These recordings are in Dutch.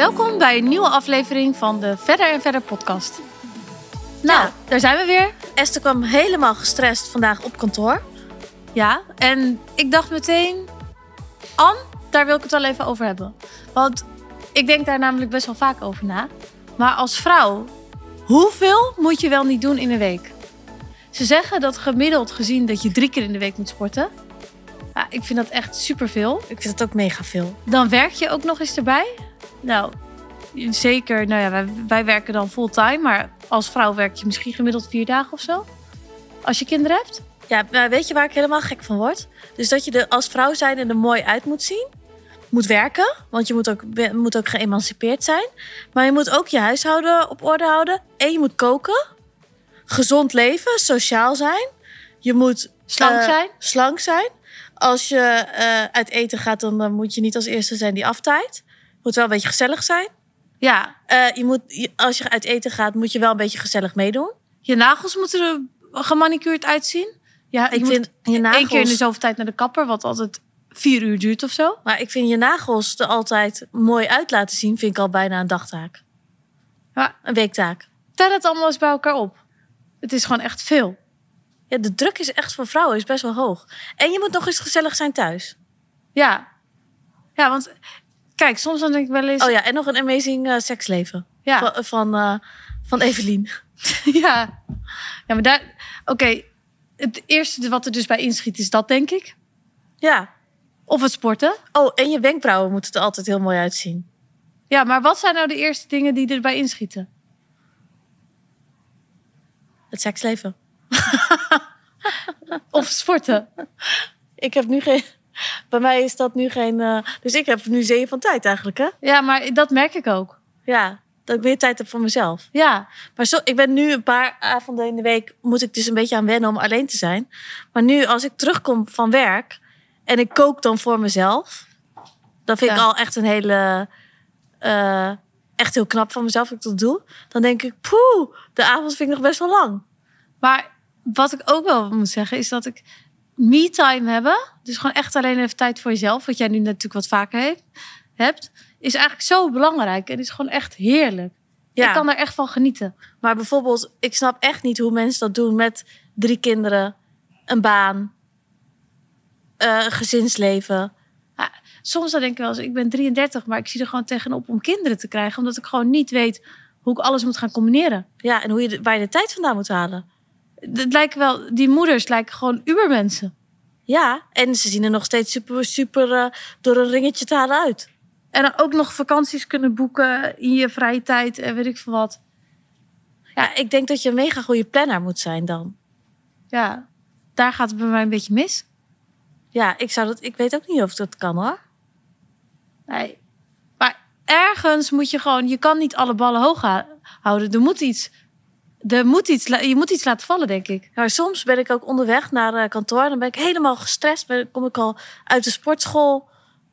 Welkom bij een nieuwe aflevering van de Verder en Verder podcast. Nou, Ja. daar zijn we weer. Esther kwam helemaal gestrest vandaag op kantoor. Ja, en ik dacht meteen, Ann, daar wil ik het wel even over hebben. Want ik denk daar namelijk best wel vaak over na. Maar als vrouw, hoeveel moet je wel niet doen in een week? Ze zeggen dat gemiddeld gezien dat je drie keer in de week moet sporten. Ja, ik vind dat echt superveel. Ik vind het ook mega veel. Dan werk je ook nog eens erbij. Nou, zeker. Nou ja, wij, wij werken dan fulltime. Maar als vrouw werk je misschien gemiddeld vier dagen of zo. Als je kinderen hebt. Ja, weet je waar ik helemaal gek van word? Dus dat je er als vrouw zijn en er mooi uit moet zien. Moet werken, want je moet ook, moet ook geëmancipeerd zijn. Maar je moet ook je huishouden op orde houden. En je moet koken. Gezond leven, sociaal zijn. Je moet Slank eh, zijn. slank zijn. Als je eh, uit eten gaat, dan, eh, moet je niet als eerste zijn die aftijdt. Moet wel een beetje gezellig zijn. Ja, Eh, je moet, je- als je uit eten gaat, moet je wel een beetje gezellig meedoen. je nagels moeten er gemanicureerd uitzien. Ja, Ik vind je één keer in de nagels, zoveel tijd naar de kapper. Wat altijd vier uur duurt of zo. maar ik vind je nagels er altijd mooi uit laten zien, vind ik al bijna een dagtaak. Ja. Een weektaak. Tel het allemaal eens bij elkaar op. Het is gewoon echt veel. Ja, de druk is echt voor vrouwen is best wel hoog. En je moet nog eens gezellig zijn thuis. Ja. Ja, want kijk, soms dan denk ik wel eens... Oh ja, en nog een amazing eh, seksleven. ja. Van, van, eh, van Evelien. Ja, ja maar daar. Oké, het eerste wat er dus bij inschiet is dat, denk ik. Ja. Of het sporten. Oh, en je wenkbrauwen moeten er altijd heel mooi uitzien. Ja, maar wat zijn nou de eerste dingen die erbij inschieten? Het seksleven. Of sporten. Ik heb nu geen... Bij mij is dat nu geen... eh, dus ik heb nu zeeën van tijd eigenlijk, hè? Ja, maar dat merk ik ook. Ja, dat ik meer tijd heb voor mezelf. Ja, Maar zo, ik ben nu een paar avonden in de week... moet ik dus een beetje aan wennen om alleen te zijn. Maar nu, als ik terugkom van werk... en ik kook dan voor mezelf... dan vind ik al echt een hele... eh, echt heel knap van mezelf dat ik dat doe. Dan denk ik, poeh, de avond vind ik nog best wel lang. maar wat ik ook wel moet zeggen is dat ik me-time hebben. Dus gewoon echt alleen even tijd voor jezelf. Wat jij nu natuurlijk wat vaker heeft, hebt. Is eigenlijk zo belangrijk. En is gewoon echt heerlijk. Ja. Ik kan er echt van genieten. Maar bijvoorbeeld, ik snap echt niet hoe mensen dat doen met drie kinderen, een baan, eh, een gezinsleven. soms dan denk ik wel eens, ik ben 33, maar ik zie er gewoon tegenop om kinderen te krijgen. Omdat ik gewoon niet weet hoe ik alles moet gaan combineren. Ja, en hoe je de, waar je de tijd vandaan moet halen. Het lijken wel, die moeders lijken gewoon ubermensen. Ja, en ze zien er nog steeds super, super eh, door een ringetje te halen uit. En dan ook nog vakanties kunnen boeken in je vrije tijd en weet ik veel wat. Ja, ik denk dat je een mega goede planner moet zijn dan. Ja, daar gaat het bij mij een beetje mis. Ja, ik, zou dat, ik weet ook niet of dat kan hoor. Nee. Maar ergens moet je gewoon, je kan niet alle ballen hoog houden. Er moet iets, er moet iets, je moet iets laten vallen, denk ik. Ja, maar soms ben ik ook onderweg naar eh, kantoor. Dan ben ik helemaal gestrest. Ben, kom ik al uit de sportschool.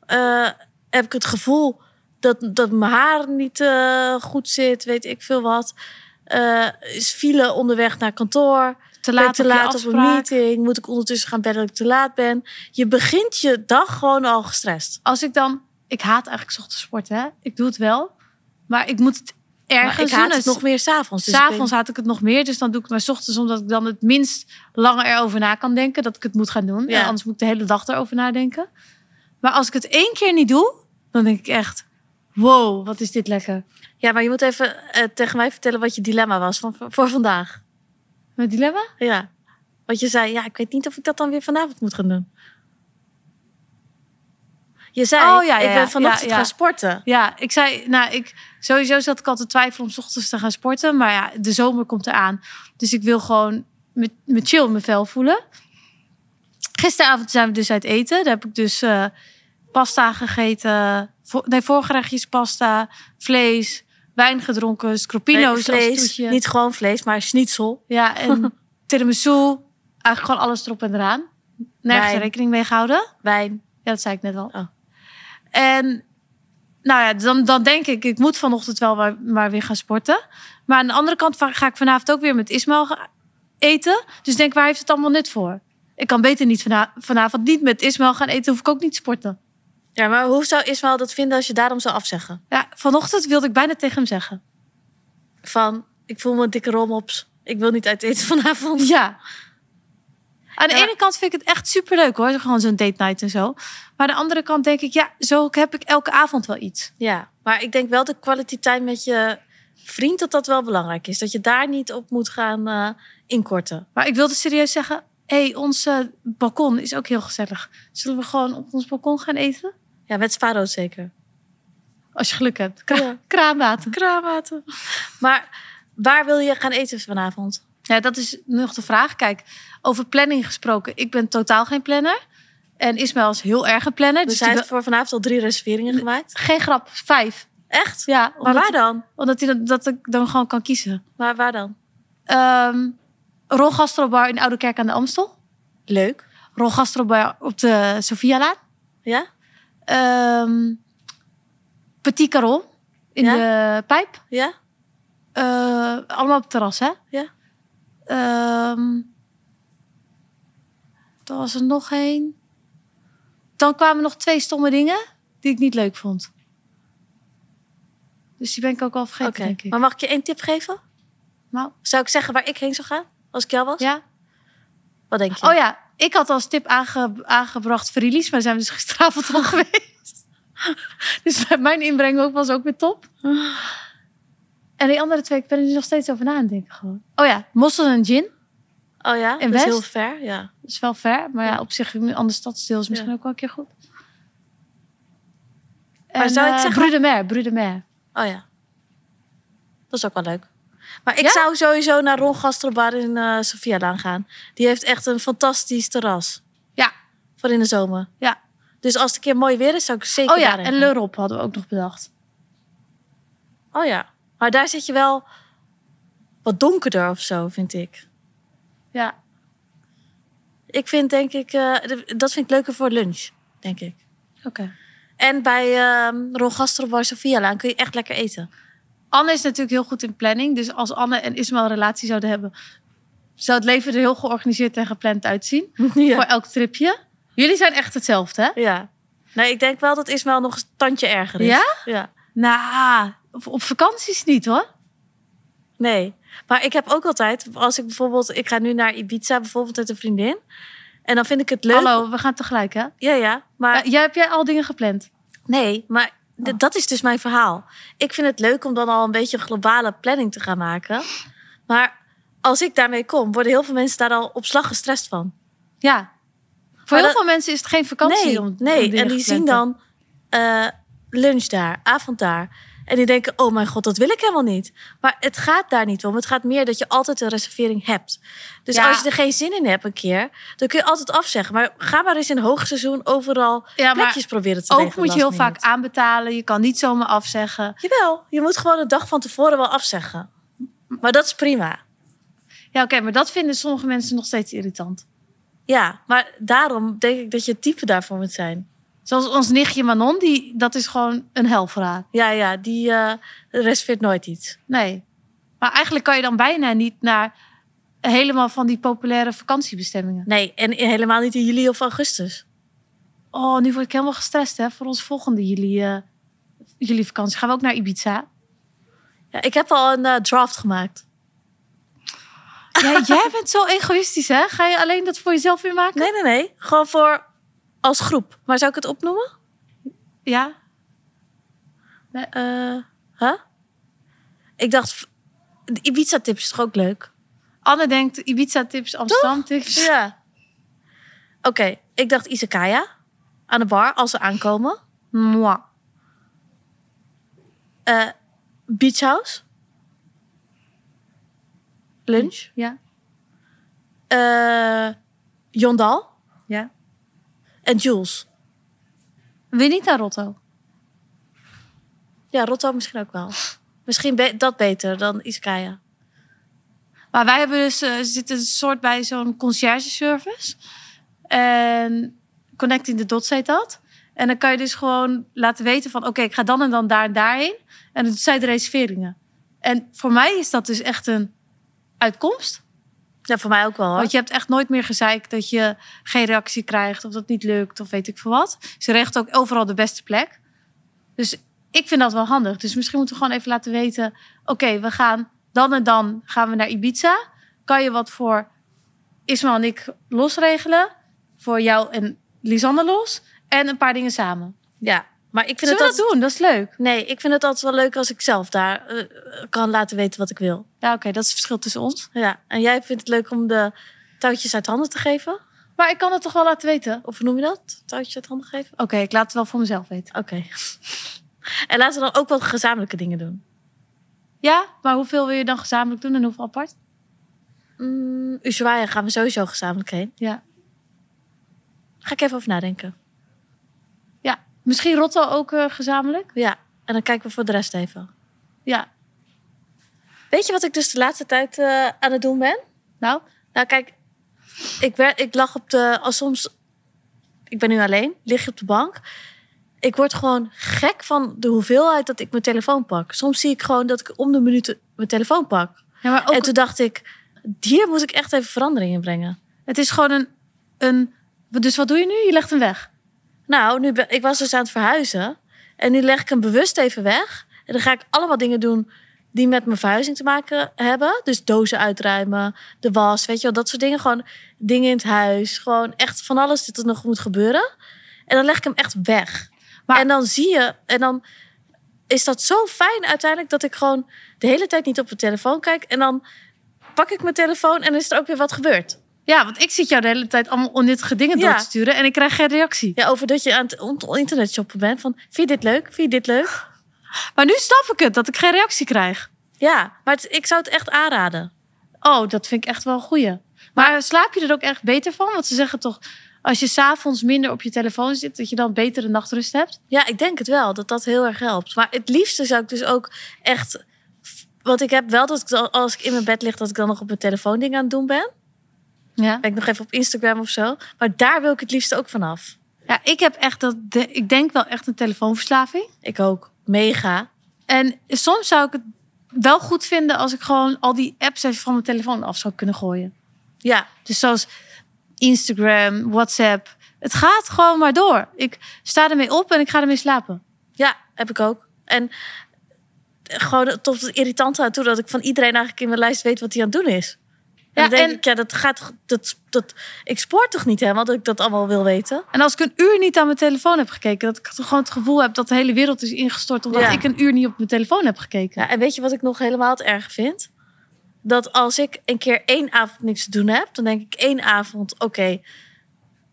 eh, heb ik het gevoel dat, dat mijn haar niet eh, goed zit. Weet ik veel wat. Is file onderweg naar kantoor. Te laat, te laat op een meeting. Moet ik ondertussen gaan bellen dat ik te laat ben. Je begint je dag gewoon al gestrest. Als ik dan, ik haat eigenlijk ochtends sporten, hè. Ik doe het wel, maar ik moet het ergens Maar ik haat het nog meer s'avonds. Dus S'avonds haat ik het nog meer, dus dan doe ik het maar 's ochtends, omdat ik dan het minst langer erover na kan denken dat ik het moet gaan doen. Ja. Anders moet ik de hele dag erover nadenken. Maar als ik het één keer niet doe, dan denk ik echt, wow, wat is dit lekker. Ja, maar je moet even eh, tegen mij vertellen wat je dilemma was van, voor vandaag. Met dilemma? Ja. Want je zei, ja, ik weet niet of ik dat dan weer vanavond moet gaan doen. Je zei, Oh, ja, ja, ik ben vanochtend gaan sporten. Ja, ik zei, nou, ik, sowieso zat ik altijd twijfel om 's ochtends te gaan sporten. Maar ja, de zomer komt eraan. Dus ik wil gewoon me, me chill in mijn vel voelen. Gisteravond zijn we dus uit eten. Daar heb ik dus eh, pasta gegeten. Vo- nee, voorgerechtjes pasta, vlees, wijn gedronken, als vlees, niet gewoon vlees, maar schnitzel. Ja, en tiramisu. Eigenlijk gewoon alles erop en eraan. Nergens Wijn. rekening mee gehouden. Wijn. Ja, dat zei ik net al. Oh. En nou ja, dan, dan denk ik, ik moet vanochtend wel maar, maar weer gaan sporten. Maar aan de andere kant ga ik vanavond ook weer met Ismael eten. Dus denk, waar heeft het allemaal nut voor? Ik kan beter niet vana- vanavond niet met Ismael gaan eten, hoef ik ook niet te sporten. Ja, maar hoe zou Ismael dat vinden als je daarom zou afzeggen? Ja, vanochtend wilde ik bijna tegen hem zeggen. Van, ik voel me een dikke rommops. Ik wil niet uit eten vanavond. Ja. Aan de Ja. ene kant vind ik het echt superleuk hoor. Gewoon zo'n date night en zo. Maar aan de andere kant denk ik, ja, zo heb ik elke avond wel iets. Ja, maar ik denk wel de quality time met je vriend dat dat wel belangrijk is. Dat je daar niet op moet gaan eh, inkorten. Maar ik wilde serieus zeggen, hé, hey, ons balkon is ook heel gezellig. Zullen we gewoon op ons balkon gaan eten? Ja, met spaarrood zeker. Als je geluk hebt. Kra Ja. Kraanwater. Kraanwater. Maar waar wil je gaan eten vanavond? Ja, dat is nog de vraag. Kijk, over planning gesproken. Ik ben totaal geen planner. En Ismael is heel erg een planner. Dus Dus hij heeft voor vanavond al drie reserveringen gemaakt. geen grap, vijf. Echt? Ja, Maar waar dan? omdat hij dat, dat ik dan gewoon kan kiezen. Waar, waar dan? Ehm Ron Gastrobar in de Oude Kerk aan de Amstel. Leuk. Ron Gastrobar op de Sophialaan. Ja? Ehm Petit Caron in Ja? de Pijp. Ja? Eh, allemaal op het terras, hè? Ja. Ehm er was er nog één. Dan kwamen nog twee stomme dingen die ik niet leuk vond. Dus die ben ik ook al vergeten, denk ik. Maar mag ik je één tip geven? Nou, Zou ik zeggen waar ik heen zou gaan? Als ik jou was? ja. Wat denk je? Oh ja, ik had als tip aange, aangebracht Verilis, maar daar zijn we dus gisteravond al geweest. dus mijn inbreng ook was ook weer top. En die andere twee, ik ben er nog steeds over na aan denken gewoon. Oh ja, mossel en gin. Oh ja? In dat is heel ver, ja. Dat is wel ver, maar ja, Ja. op zich een ander stadsdeel is misschien Ja. ook wel een keer goed. Maar En, zou ik eh, zeggen- Bru de Mer, Bru de Mer. Oh ja. Dat is ook wel leuk. Maar ik Ja? zou sowieso naar Ron Gastrobar in eh Sophialaan gaan. Die heeft echt een fantastisch terras. Ja. Voor in de zomer. Ja. Dus als het een keer mooi weer is, zou ik zeker Oh ja, en. L'Europe hadden we ook nog bedacht. Oh ja. Maar daar zit je wel wat donkerder of zo, vind ik. Ja, Ik vind denk ik, eh, dat vind ik leuker voor lunch, denk ik. oké. En bij ehm Ron Gastrobar Sophialaan kun je echt lekker eten. Anne is natuurlijk heel goed in planning. Dus als Anne en Ismael een relatie zouden hebben... zou het leven er heel georganiseerd en gepland uitzien. Voor elk tripje. Jullie zijn echt hetzelfde, hè? ja. Nee, ik denk wel dat Ismael nog een tandje erger is. Ja? Ja. Nou, op, op vakanties niet, hoor. Nee. Maar ik heb ook altijd, als ik bijvoorbeeld, ik ga nu naar Ibiza bijvoorbeeld met een vriendin. En dan vind ik het leuk. Hallo, we gaan tegelijk, hè? Ja, ja. Maar jij, heb jij al dingen gepland? nee, maar Oh. dat is dus mijn verhaal. Ik vind het leuk om dan al een beetje een globale planning te gaan maken. Maar als ik daarmee kom, worden heel veel mensen daar al op slag gestrest van. Ja. Voor Maar heel dat- veel mensen is het geen vakantie. nee, om, nee. en die zien dan eh, lunch daar, avond daar. En die denken, oh mijn god, dat wil ik helemaal niet. Maar het gaat daar niet om. Het gaat meer dat je altijd een reservering hebt. Dus Ja. als je er geen zin in hebt een keer, dan kun je altijd afzeggen. Maar ga maar eens in hoogseizoen overal Ja, plekjes proberen te Ook regelen moet je heel vaak aanbetalen. Je kan niet zomaar afzeggen. Jawel, je moet gewoon een dag van tevoren wel afzeggen. Maar dat is prima. Ja, oké, maar dat vinden sommige mensen nog steeds irritant. Ja, maar daarom denk ik dat je het type daarvoor moet zijn. Zoals ons nichtje Manon, die, dat is gewoon een hel voor haar. Ja, ja, die eh reserveert nooit iets. Nee. Maar eigenlijk kan je dan bijna niet naar helemaal van die populaire vakantiebestemmingen. Nee, en helemaal niet in juli of augustus. Oh, nu word ik helemaal gestrest hè, voor onze volgende jullie, eh jullie vakantie. Gaan we ook naar Ibiza? Ja, ik heb al een eh, draft gemaakt. Ja, jij bent zo egoïstisch hè? Ga je alleen dat voor jezelf weer maken? Nee, nee, nee. Gewoon voor als groep. Maar zou ik het opnoemen? Ja. Eh huh? Ik dacht, de Ibiza-tip is toch ook leuk? Anne denkt Ibiza tips, Amsterdam tips. Ja. Oké, ik dacht Izakaya. Aan de bar, als ze aankomen. Moi. Eh Beach House. Lunch. Ja. Eh Jondal. Ja. En Jules. Naar Rotto? Ja, Rotto misschien ook wel. Misschien be- dat beter dan Izakaya. Maar wij hebben dus, eh, zitten een soort bij zo'n conciërge service. En Connecting the Dots heet dat. En dan kan je dus gewoon laten weten van... oké, ik ga dan en dan daar en daarheen. En dan doet zij de reserveringen. En voor mij is dat dus echt een uitkomst. Ja, voor mij ook wel. Hoor. Want je hebt echt nooit meer gezeik dat je geen reactie krijgt of dat niet lukt of weet ik veel wat. Ze recht ook overal de beste plek. Dus ik vind dat wel handig. Dus misschien moeten we gewoon even laten weten: oké, we gaan dan en dan gaan we naar Ibiza. Kan je wat voor Ismael en ik losregelen? Voor jou en Lisanne los. En een paar dingen samen. Ja, maar ik vind Zullen het altijd... dat doen? Dat is leuk. Nee, ik vind het altijd wel leuk als ik zelf daar eh, kan laten weten wat ik wil. Ja, oké, dat is het verschil tussen ons. Ja, en jij vindt het leuk om de touwtjes uit handen te geven? Maar ik kan het toch wel laten weten? Of hoe noem je dat? Touwtjes uit handen geven? Oké, ik laat het wel voor mezelf weten. Oké. en laten we dan ook wel gezamenlijke dingen doen. Ja, maar hoeveel wil je dan gezamenlijk doen en hoeveel apart? Mm, Ushuaia gaan we sowieso gezamenlijk heen. Ja. Ga ik even over nadenken. Misschien Rotto ook eh, gezamenlijk? Ja, en dan kijken we voor de rest even. Ja. Weet je wat ik dus de laatste tijd eh, aan het doen ben? Nou, Nou, kijk, ik, werd, ik lag op de. Als soms. Ik ben nu alleen, lig je op de bank. Ik word gewoon gek van de hoeveelheid dat ik mijn telefoon pak. Soms zie ik gewoon dat ik om de minuut mijn telefoon pak. ja, maar ook, En toen dacht ik, hier moet ik echt even verandering in brengen. het is gewoon een, een... Dus wat doe je nu? Je legt hem weg. Nou, nu ben, ik was dus aan het verhuizen. En nu leg ik hem bewust even weg. En dan ga ik allemaal dingen doen die met mijn verhuizing te maken hebben. Dus dozen uitruimen, de was, weet je wel, dat soort dingen. Gewoon dingen in het huis. Gewoon echt van alles dat er nog moet gebeuren. En dan leg ik hem echt weg. Maar- en dan zie je, en dan is dat zo fijn uiteindelijk dat ik gewoon de hele tijd niet op mijn telefoon kijk. En dan pak ik mijn telefoon en is er ook weer wat gebeurd. Ja, want ik zit jou de hele tijd allemaal onnuttige dingen door te sturen en ik krijg geen reactie. Ja, over dat je aan het internet shoppen bent. Van, vind je dit leuk? Vind je dit leuk? Maar nu snap ik het, dat ik geen reactie krijg. Ja, maar het- ik zou het echt aanraden. Oh, dat vind ik echt wel een goeie. Maar slaap je er ook echt beter van? Want ze zeggen toch, als je s'avonds minder op je telefoon zit, dat je dan betere nachtrust hebt? Ja, ik denk het wel, dat dat heel erg helpt. Maar het liefste zou ik dus ook echt... Want ik heb wel dat ik als ik in mijn bed lig, dat ik dan nog op mijn telefoon dingen aan het doen ben. Ja. Ben ik nog even op Instagram of zo. Maar daar wil ik het liefst ook vanaf. Ja, ik heb echt dat, de, ik denk wel echt een telefoonverslaving. Ik ook. Mega. En soms zou ik het wel goed vinden als ik gewoon al die apps even van mijn telefoon af zou kunnen gooien. Ja, Dus zoals Instagram, WhatsApp. Het gaat gewoon maar door. Ik sta ermee op en ik ga ermee slapen. ja, heb ik ook. En gewoon tot het irritante aan toe dat ik van iedereen eigenlijk in mijn lijst weet wat hij aan het doen is. Ja, dan denk en- ik, ja, dat gaat dat, dat, ik spoor toch niet helemaal dat ik dat allemaal wil weten. En als ik een uur niet aan mijn telefoon heb gekeken, dat ik toch gewoon het gevoel heb dat de hele wereld is ingestort omdat Ja. ik een uur niet op mijn telefoon heb gekeken. Ja, en weet je wat ik nog helemaal het erg vind? Dat als ik een keer één avond niks te doen heb, dan denk ik één avond, oké,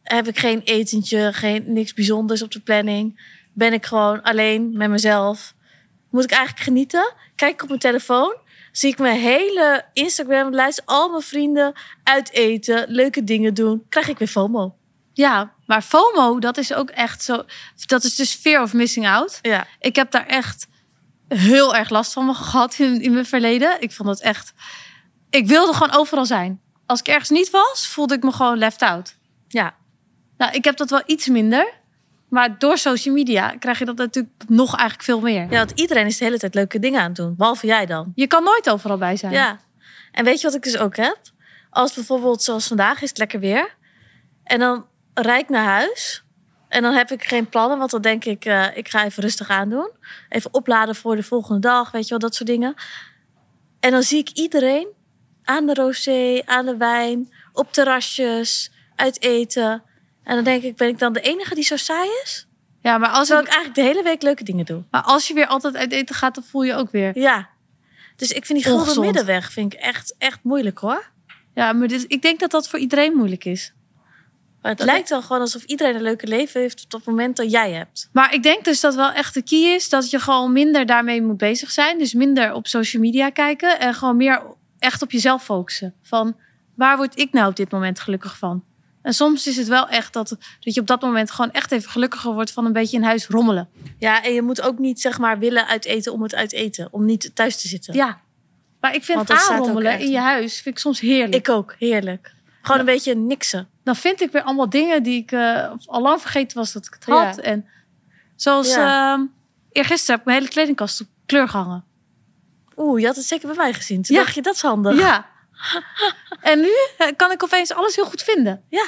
heb ik geen etentje, geen niks bijzonders op de planning, ben ik gewoon alleen met mezelf. Moet ik eigenlijk genieten? Kijk ik op mijn telefoon, zie ik mijn hele Instagram-lijst, al mijn vrienden uiteten, leuke dingen doen, krijg ik weer FOMO. Ja, maar FOMO, dat is ook echt zo. Dat is dus fear of missing out. Ja, Ik heb daar echt heel erg last van gehad in, in mijn verleden. Ik vond het echt. Ik wilde gewoon overal zijn. Als ik ergens niet was, voelde ik me gewoon left out. ja, Nou, ik heb dat wel iets minder. Maar door social media krijg je dat natuurlijk nog eigenlijk veel meer. ja, want iedereen is de hele tijd leuke dingen aan het doen, behalve jij dan. Je kan nooit overal bij zijn. Ja. En weet je wat ik dus ook heb? Als bijvoorbeeld zoals vandaag is het lekker weer. En dan rijd ik naar huis. En dan heb ik geen plannen. Want dan denk ik, eh, ik ga even rustig aandoen. Even opladen voor de volgende dag. Weet je wel, dat soort dingen. En dan zie ik iedereen aan de rosé, aan de wijn, op terrasjes, uit eten. En dan denk ik, ben ik dan de enige die zo saai is? Ja, maar als, Terwijl ik, ik eigenlijk de hele week leuke dingen doe. maar als je weer altijd uit eten gaat, dan voel je ook weer. Ja. Dus ik vind die gulden Ongezond. middenweg vind ik echt, echt moeilijk hoor. Ja, maar dit, ik denk dat dat voor iedereen moeilijk is. Maar het Dat- lijkt wel gewoon alsof iedereen een leuke leven heeft op het moment dat jij hebt. Maar ik denk dus dat wel echt de key is dat je gewoon minder daarmee moet bezig zijn. Dus minder op social media kijken en gewoon meer echt op jezelf focussen. Van waar word ik nou op dit moment gelukkig van? En soms is het wel echt dat, dat je op dat moment gewoon echt even gelukkiger wordt van een beetje in huis rommelen. Ja, en je moet ook niet zeg maar willen uiteten om het uiteten. Om niet thuis te zitten. Ja. Maar ik vind aanrommelen in je huis vind ik soms heerlijk. Ik ook, heerlijk. Gewoon een beetje niksen. Dan vind ik weer allemaal dingen die ik eh, al lang vergeten was dat ik het had. Ja. En zoals Ja. ehm eergisteren heb ik mijn hele kledingkast op kleur gehangen. Oeh, je had het zeker bij mij gezien. Toen Ja. dacht je, dat is handig. Ja, En nu eh, kan ik opeens alles heel goed vinden. Ja.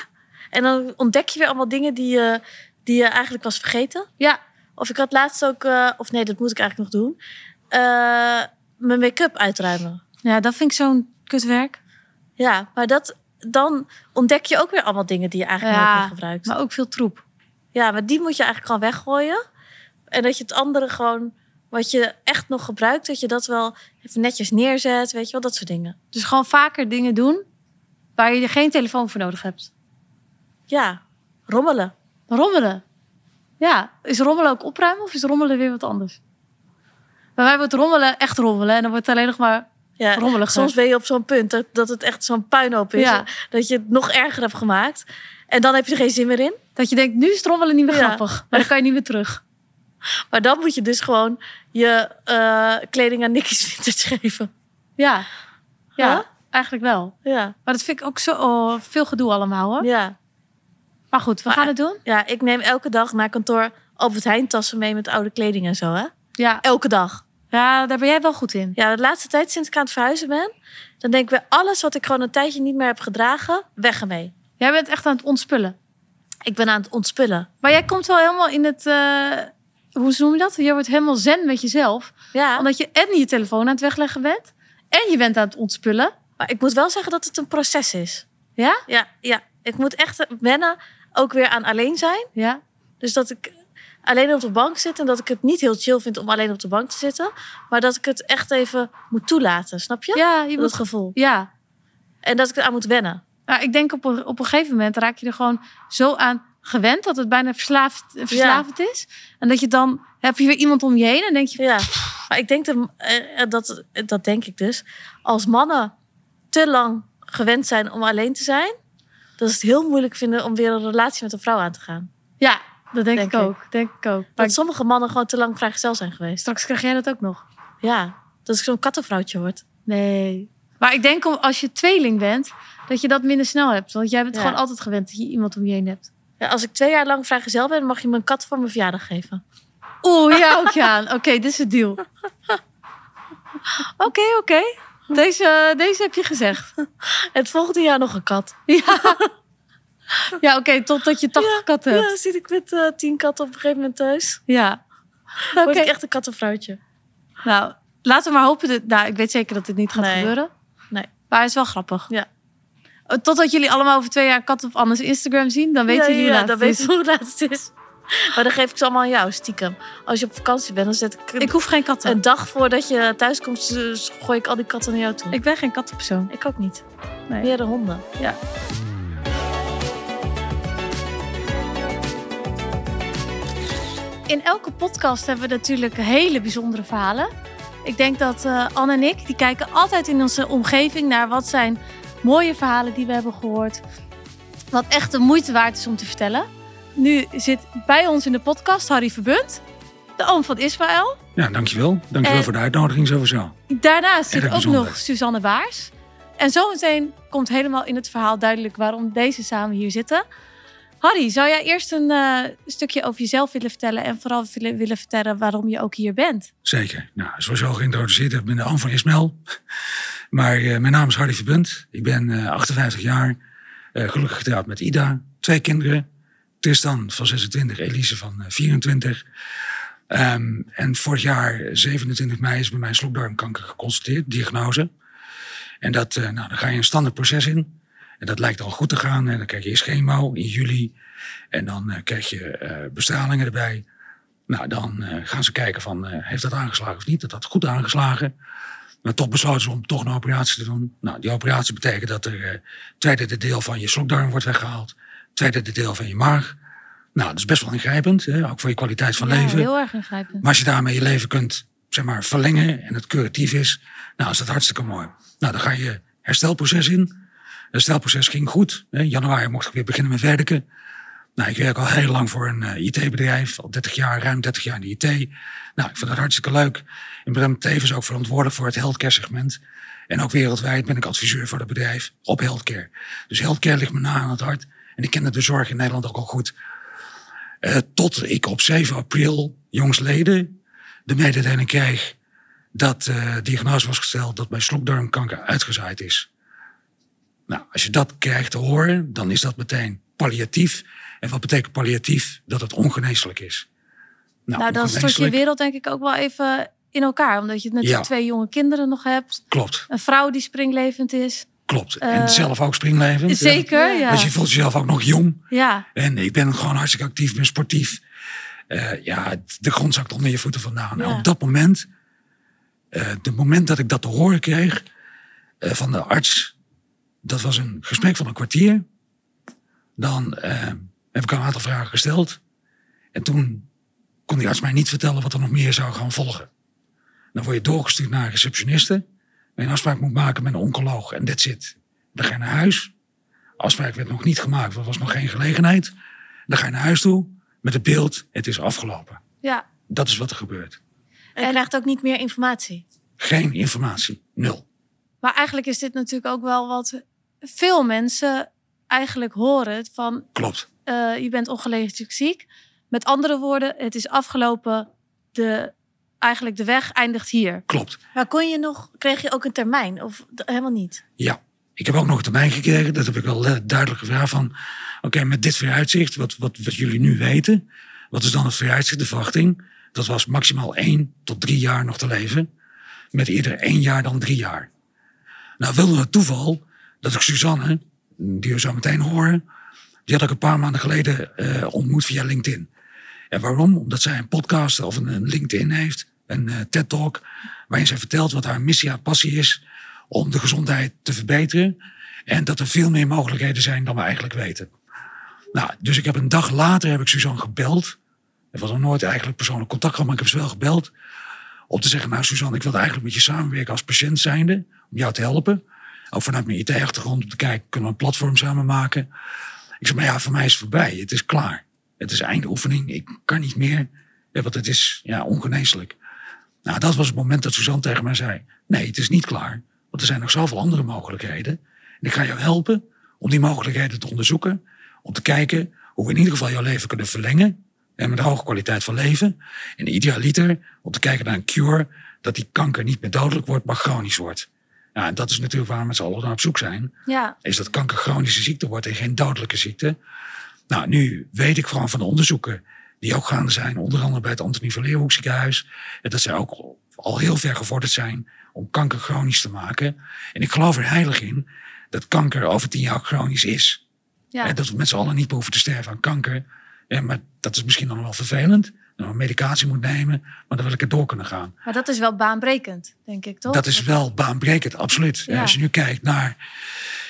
En dan ontdek je weer allemaal dingen die je, die je eigenlijk was vergeten. Ja, Of ik had laatst ook, eh, of nee, dat moet ik eigenlijk nog doen. eh, mijn make-up uitruimen. ja dat vind ik zo'n kutwerk. Ja, maar dat, dan ontdek je ook weer allemaal dingen die je eigenlijk nooit meer gebruikt. maar ook veel troep. Ja, maar die moet je eigenlijk gewoon weggooien. En dat je het andere gewoon, wat je echt nog gebruikt, dat je dat wel even netjes neerzet. Weet je wel, dat soort dingen. Dus gewoon vaker dingen doen waar je er geen telefoon voor nodig hebt. Ja, rommelen. Rommelen. Ja, is rommelen ook opruimen of is rommelen weer wat anders? Bij mij wordt rommelen echt rommelen en dan wordt het alleen nog maar Ja, rommelig. soms ben je op zo'n punt dat, dat het echt zo'n puinhoop is. Ja. Dat je het nog erger hebt gemaakt. En dan heb je er geen zin meer in. Dat je denkt, nu is het rommelen niet meer Ja. grappig. Maar dan kan je niet meer terug. Maar dan moet je dus gewoon je eh, kleding aan Nicky's Vintage geven. Ja, ja Huh? eigenlijk wel. Ja, Maar dat vind ik ook zo oh, veel gedoe allemaal hoor. ja. Maar goed, we Maar- gaan het doen. ja, ik neem elke dag naar kantoor Albert Heijn tassen mee met oude kleding en zo. Hè? Ja. Elke dag. ja, daar ben jij wel goed in. Ja, de laatste tijd sinds ik aan het verhuizen ben, dan denk ik weer alles wat ik gewoon een tijdje niet meer heb gedragen, weg ermee. Jij bent echt aan het ontspullen. Ik ben aan het ontspullen. Maar jij komt wel helemaal in het... eh, hoe noem je dat? Je wordt helemaal zen met jezelf. Ja, Omdat je en je telefoon aan het wegleggen bent. En je bent aan het ontspullen. maar ik moet wel zeggen dat het een proces is. Ja? Ja, ja. Ik moet echt wennen ook weer aan alleen zijn. Ja. Dus dat ik alleen op de bank zit en dat ik het niet heel chill vind om alleen op de bank te zitten. Maar dat ik het echt even moet toelaten, snap je? Ja, je Dat moet... gevoel. Ja. En dat ik eraan moet wennen. Maar ik denk op een, op een gegeven moment raak je er gewoon zo aan gewend dat het bijna verslaafd, verslavend is. En dat je dan heb je weer iemand om je heen en denk je, Ja, maar ik denk dat, eh, dat, dat denk ik dus. Als mannen te lang gewend zijn om alleen te zijn, dat is het heel moeilijk vinden om weer een relatie met een vrouw aan te gaan. ja, dat denk, Denk ik ik. ook. Denk ik ook. Maar Dat sommige mannen gewoon te lang vrijgezel zijn geweest. straks krijg jij dat ook nog. Ja, dat ik zo'n kattenvrouwtje word. Nee. Maar ik denk als je tweeling bent, dat je dat minder snel hebt. Want jij bent Ja. gewoon altijd gewend dat je iemand om je heen hebt. Ja, als ik twee jaar lang vrijgezel ben, mag je me een kat voor mijn verjaardag geven. Oeh, ja ook ja. Oké, dit is het deal. Oké, oké. Deze, deze heb je gezegd. Het volgende jaar nog een kat. Ja, ja oké, totdat je 80 katten hebt. Ja, zit ik met eh, tien katten op een gegeven moment thuis. Ja. Oké. Word ik echt een kattenvrouwtje. Nou, laten we maar hopen. Dat, nou, ik weet zeker dat dit niet gaat Nee. gebeuren. Nee. Maar het is wel grappig. Ja. Totdat jullie allemaal over twee jaar kat op Anne's Instagram zien, dan weten ja, jullie hoe ja, laat dan het is. weten we hoe laat het is. Maar dan geef ik ze allemaal aan jou, stiekem. Als je op vakantie bent, dan zet ik, Ik hoef geen katten. een dag voordat je thuis komt, dus gooi ik al die katten naar jou toe. Ik, Ik ben geen kattenpersoon. ook niet. Nee. Meer de honden. Ja. In elke podcast hebben we natuurlijk hele bijzondere verhalen. Ik denk dat eh, Anne en ik, die kijken altijd in onze omgeving naar wat zijn mooie verhalen die we hebben gehoord. Wat echt de moeite waard is om te vertellen. Nu zit bij ons in de podcast Harry Verbunt, de oom van Ismaël. Ja, dankjewel. Dankjewel En- voor de uitnodiging sowieso. Daarnaast zit ook bijzonder. nog Suzanne Baars. En zometeen komt helemaal in het verhaal duidelijk waarom deze samen hier zitten. Harry, zou jij eerst een eh, stukje over jezelf willen vertellen en vooral willen, willen vertellen waarom je ook hier bent? Zeker. Nou, zoals je al geïntroduceerd hebt, ben de oom van Ismail. Maar eh, mijn naam is Harry Verbunt. Ik ben eh, 58 jaar. eh, gelukkig getrouwd met Ida. Twee kinderen. Tristan van 26, Elise van eh, 24. Ehm, en vorig jaar, 27 mei, is bij mij slokdarmkanker geconstateerd, diagnose. En dat, eh, nou, dan ga je een standaard proces in. En dat lijkt al goed te gaan. En dan krijg je eerst chemo in juli. En dan eh, krijg je eh, bestralingen erbij. Nou, dan eh, gaan ze kijken van, eh, heeft dat aangeslagen of niet? Dat had goed aangeslagen. Maar toch besloten ze om toch een operatie te doen. Nou, die operatie betekent dat er eh tweede deel van je slokdarm wordt weggehaald. Tweede deel van je maag. Nou, dat is best wel ingrijpend, hè? ook voor je kwaliteit van ja, leven. heel erg ingrijpend. Maar als je daarmee je leven kunt zeg maar, verlengen en het curatief is, nou is dat hartstikke mooi. Nou, dan ga je herstelproces in. Het herstelproces ging goed. Hè. In januari mocht ik weer beginnen met werken. Nou, ik werk al heel lang voor een eh, IT-bedrijf, al 30 jaar, ruim 30 jaar in de IT. Nou, ik vind dat hartstikke leuk. Ik ben tevens ook verantwoordelijk voor het healthcare segment. En ook wereldwijd ben ik adviseur voor het bedrijf op healthcare. Dus healthcare ligt me na aan het hart. En ik ken de zorg in Nederland ook al goed. Eh, tot ik op 7 april, jongsleden, de mededeling kreeg dat eh diagnose was gesteld dat mijn slokdarmkanker uitgezaaid is. Nou, als je dat krijgt te horen, dan is dat meteen palliatief. En wat betekent palliatief? Dat het ongeneeslijk is. Nou, dan stort je wereld denk ik ook wel even in elkaar. Omdat je natuurlijk Ja. twee jonge kinderen nog hebt. Klopt, Een vrouw die springlevend is. klopt. Eh, en zelf ook springlevend. Zeker, ja. Dus je voelt jezelf ook nog jong. Ja, En ik ben gewoon hartstikke actief, ben sportief. Eh, ja, de grond zakt onder je voeten vandaan. En Ja. op dat moment, eh het moment dat ik dat te horen kreeg eh, van de arts, dat was een gesprek van een kwartier. Dan eh, heb ik een aantal vragen gesteld. En toen kon die arts mij niet vertellen wat er nog meer zou gaan volgen. Dan word je doorgestuurd naar een receptioniste. Waar je een afspraak moet maken met een oncoloog. En that's it. Dan ga je naar huis. Afspraak werd nog niet gemaakt, want er was nog geen gelegenheid. Dan ga je naar huis toe met het beeld, het is afgelopen. ja. Dat is wat er gebeurt. En je krijgt ook niet meer informatie. Geen informatie, nul. Maar eigenlijk is dit natuurlijk ook wel wat veel mensen eigenlijk horen. Van Klopt. eh, je bent ongeneeslijk ziek. Met andere woorden, het is afgelopen. De, eigenlijk de weg eindigt hier. Klopt. Maar kon je nog, kreeg je ook een termijn? Of helemaal niet? Ja. Ik heb ook nog een termijn gekregen. Dat heb ik wel eh, duidelijk gevraagd van... Oké, met dit vooruitzicht, wat, wat, wat jullie nu weten... Wat is dan het vooruitzicht, de verwachting? Dat was maximaal één tot drie jaar nog te leven. Met eerder één jaar dan drie jaar. Nou wilde het toeval dat ik Suzanne, die we zo meteen horen... Die had ik een paar maanden geleden eh, ontmoet via LinkedIn. En waarom? Omdat zij een podcast of een, LinkedIn heeft, een eh, TED-talk, waarin zij vertelt wat haar missie, haar passie is om de gezondheid te verbeteren. En dat er veel meer mogelijkheden zijn dan we eigenlijk weten. Nou, dus ik heb een dag later heb ik Suzanne gebeld. Er was nog nooit eigenlijk persoonlijk contact gehad, maar ik heb ze wel gebeld. Om te zeggen, nou Suzanne, ik wil eigenlijk met je samenwerken als patiënt zijnde. Om jou te helpen. Ook vanuit mijn IT-achtergrond om te kijken, kunnen we een platform samen maken. Ik zei, maar ja, voor mij is het voorbij. Het is klaar. Het is einde oefening. Ik kan niet meer. Want het is ja, ongeneeslijk. Nou, dat was het moment dat Suzanne tegen mij zei: Nee, het is niet klaar. Want er zijn nog zoveel andere mogelijkheden. En ik ga jou helpen om die mogelijkheden te onderzoeken. Om te kijken hoe we in ieder geval jouw leven kunnen verlengen. En met een hoge kwaliteit van leven. En idealiter om te kijken naar een cure. Dat die kanker niet meer dodelijk wordt, maar chronisch wordt. Ja, en dat is natuurlijk waar we met z'n allen naar op zoek zijn Ja, is dat kanker chronische ziekte wordt en geen dodelijke ziekte. Nou, nu weet ik gewoon van de onderzoeken die ook gaande zijn, onder andere bij het Antonie van Leeuwenhoek ziekenhuis, en dat zij ook al heel ver gevorderd zijn om kanker chronisch te maken. En ik geloof er heilig in dat kanker over tien jaar chronisch is. ja. En dat we met z'n allen niet behoeven te sterven aan kanker. Ja, maar dat is misschien dan wel vervelend. Medicatie moet nemen, maar dan wil ik er door kunnen gaan. maar dat is wel baanbrekend, denk ik, toch? Dat is wel baanbrekend, absoluut. Ja. Als je nu kijkt naar.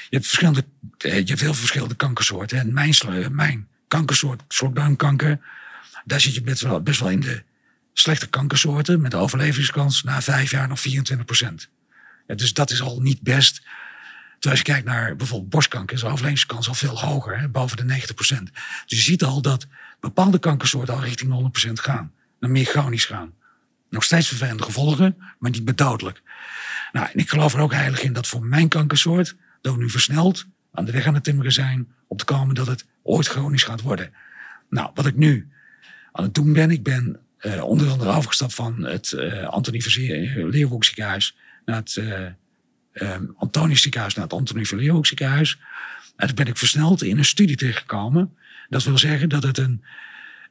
Je hebt, verschillende, eh, je hebt heel veel verschillende kankersoorten. En mijn, mijn kankersoort, slokdarmkanker, daar zit je best wel, best wel in de slechte kankersoorten. Met de overlevingskans na vijf jaar nog 24 procent. dus dat is al niet best. Terwijl als je kijkt naar bijvoorbeeld borstkanker, is de overlevingskans al veel hoger, hè, boven de 90 procent. Dus je ziet al dat bepaalde kankersoorten al richting 100 procent gaan. Naar meer chronisch gaan. Nog steeds vervelende gevolgen, maar niet meer dodelijk. Nou, en ik geloof er ook heilig in dat voor mijn kankersoort, dat we nu versneld aan de weg aan het timmeren zijn om te komen dat het ooit chronisch gaat worden. Nou, wat ik nu aan het doen ben, ik ben eh, onder andere overgestapt van het eh Antonie Zeer- Leeuwenhoek ziekenhuis naar het eh eh, Antonius ziekenhuis, naar het Antonie Leeuwenhoek ziekenhuis. En toen ben ik versneld in een studie terechtgekomen. Dat wil zeggen dat het een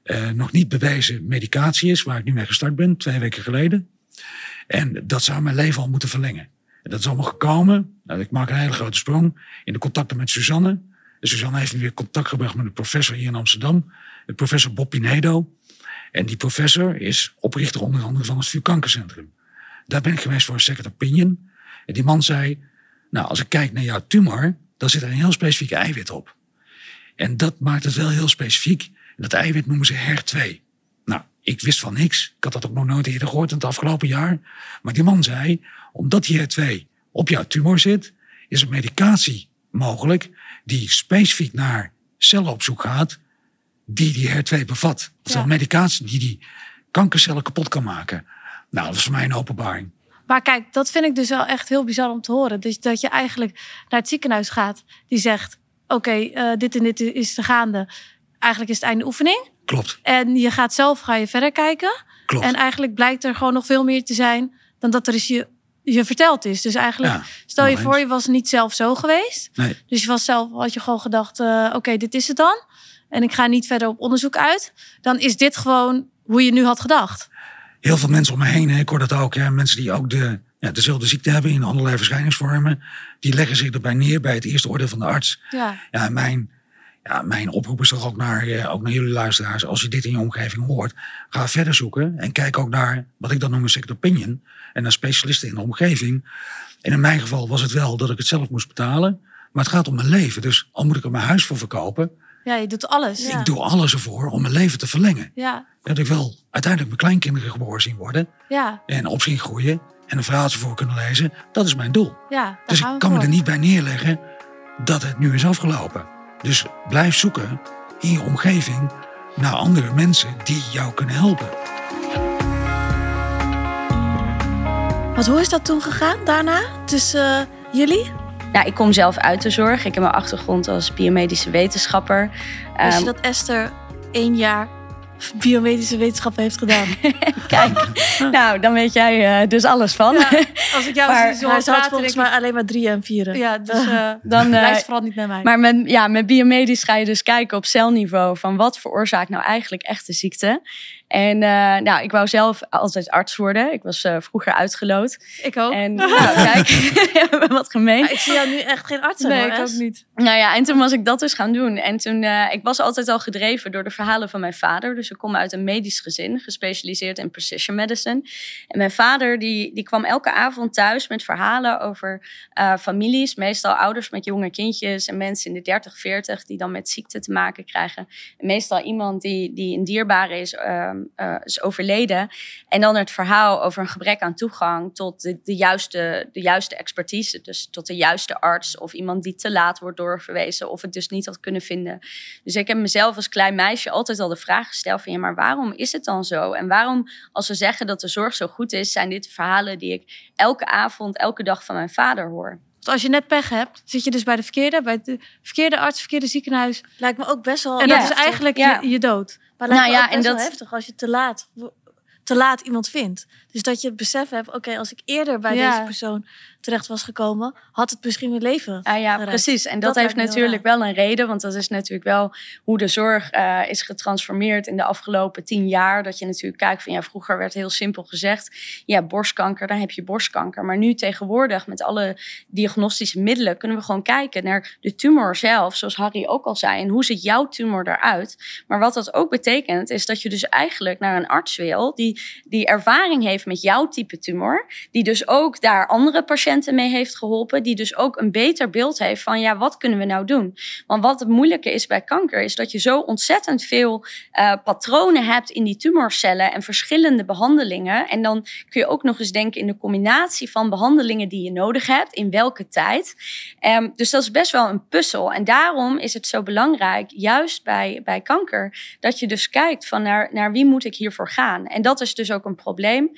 eh, nog niet bewezen medicatie is, waar ik nu mee gestart ben, twee weken geleden. En dat zou mijn leven al moeten verlengen. En dat is allemaal gekomen. Nou, ik maak een hele grote sprong in de contacten met Suzanne. En Suzanne heeft me weer contact gebracht met een professor hier in Amsterdam. De professor Bob Pinedo. En die professor is oprichter onder andere van het vuurkankercentrum. Daar ben ik geweest voor een second opinion. En die man zei, nou als ik kijk naar jouw tumor, dan zit er een heel specifiek eiwit op. En dat maakt het wel heel specifiek. Dat eiwit noemen ze HER2. Nou, ik wist van niks. Ik had dat ook nog nooit eerder gehoord in het afgelopen jaar. Maar die man zei, omdat die HER2 op jouw tumor zit, is een medicatie mogelijk die specifiek naar cellen op zoek gaat die die HER2 bevat. Of Ja. een medicatie die die kankercellen kapot kan maken. Nou, dat was voor mij een openbaring. Maar kijk, dat vind ik dus wel echt heel bizar om te horen. Dus dat je eigenlijk naar het ziekenhuis gaat die zegt: Oké, eh, dit en dit is er gaande. Eigenlijk is het einde oefening. Klopt, En je gaat zelf ga je verder kijken. klopt. En eigenlijk blijkt er gewoon nog veel meer te zijn dan dat er is je je verteld is. Dus eigenlijk, Ja, stel je voor, eens. je was niet zelf zo geweest. Nee. Dus je was zelf, had je gewoon gedacht, eh, oké, dit is het dan. En ik ga niet verder op onderzoek uit. Dan is dit gewoon hoe je nu had gedacht. Heel veel mensen om me heen, hè, ik hoor dat ook. Hè, mensen die ook de, ja, dezelfde ziekte hebben in allerlei verschijningsvormen. Die leggen zich erbij neer bij het eerste oordeel van de arts. Ja, Ja, mijn, ja, mijn oproep is toch ook naar, eh, ook naar jullie luisteraars. Als je dit in je omgeving hoort, ga verder zoeken. En kijk ook naar wat ik dan noem een second opinion. En naar specialisten in de omgeving. En in mijn geval was het wel dat ik het zelf moest betalen. Maar het gaat om mijn leven. Dus al moet ik er mijn huis voor verkopen. ja je doet alles. Ja. Ik doe alles ervoor om mijn leven te verlengen. Ja, Dat ik wel uiteindelijk mijn kleinkinderen geboren zien worden. ja, En op zien groeien. En een verhaaltje voor kunnen lezen. Dat is mijn doel. ja. Dus ik we kan me er niet bij neerleggen dat het nu is afgelopen. Dus blijf zoeken in je omgeving naar andere mensen die jou kunnen helpen. Want hoe is dat toen gegaan daarna? Tussen eh, jullie? Nou, ik kom zelf uit de zorg. Ik heb mijn achtergrond als biomedische wetenschapper. Wist Ehm, je dat Esther één jaar biomedische wetenschappen heeft gedaan? Kijk, nou, dan weet jij eh, dus alles van. Ja, als ik jou Maar zie zo Hij volgens mij alleen maar drieën en vieren. Ja, dus eh Dan, eh, luister vooral niet naar mij. Maar met, ja, met biomedisch ga je dus kijken op celniveau van wat veroorzaakt nou eigenlijk echt de ziekte. En eh, nou, ik wou zelf altijd arts worden. Ik was eh, vroeger uitgeloot. ik ook. En nou, kijk, we hebben wat gemeen. Maar ik zie jou nu echt geen arts zijn, nee, hoor, ik ook niet. Nou ja, en toen was ik dat dus gaan doen. En toen, eh, ik was altijd al gedreven door de verhalen van mijn vader. Dus ik kom uit een medisch gezin, gespecialiseerd in precision medicine. En mijn vader, die, die kwam elke avond thuis met verhalen over eh, families. Meestal ouders met jonge kindjes en mensen in de 30, 40 die dan met ziekte te maken krijgen. En meestal iemand die, die een dierbare is, ehm, eh, is overleden. En dan het verhaal over een gebrek aan toegang tot de, de, juiste, de juiste expertise. Dus tot de juiste arts of iemand die te laat wordt doorverwezen of het dus niet had kunnen vinden. Dus ik heb mezelf als klein meisje altijd al de vraag gesteld van ja, maar waarom is het dan zo? En waarom, als we zeggen dat de zorg zo goed is, zijn dit verhalen die ik elke avond, elke dag van mijn vader hoor. Want als je net pech hebt, zit je dus bij de verkeerde, bij de verkeerde arts, verkeerde ziekenhuis. Lijkt me ook best wel En dat is eigenlijk Ja. je, je dood. Maar lijkt Nou me ja, ook best en wel dat- heftig als je te laat, te laat iemand vindt. Dus dat je het besef hebt, oké, als ik eerder bij Ja. deze persoon terecht was gekomen, had het misschien mijn leven. Ah ja, precies. En dat, Dat heeft natuurlijk wel een reden. Want dat is natuurlijk wel hoe de zorg eh, is getransformeerd in de afgelopen tien jaar. Dat je natuurlijk kijkt van ja, vroeger werd heel simpel gezegd: ja, borstkanker, dan heb je borstkanker. Maar nu tegenwoordig met alle diagnostische middelen kunnen we gewoon kijken naar de tumor zelf, zoals Harry ook al zei. En hoe ziet jouw tumor eruit? Maar wat dat ook betekent, is dat je dus eigenlijk naar een arts wil die, die ervaring heeft met jouw type tumor. Die dus ook daar andere patiënten mee heeft geholpen. Die dus ook een beter beeld heeft van ja, wat kunnen we nou doen? Want wat het moeilijke is bij kanker, is dat je zo ontzettend veel eh, patronen hebt in die tumorcellen en verschillende behandelingen. En dan kun je ook nog eens denken in de combinatie van behandelingen die je nodig hebt, in welke tijd. Ehm, dus dat is best wel een puzzel. En daarom is het zo belangrijk, juist bij, bij kanker, dat je dus kijkt van naar, naar wie moet ik hiervoor gaan. En dat is dus ook een probleem.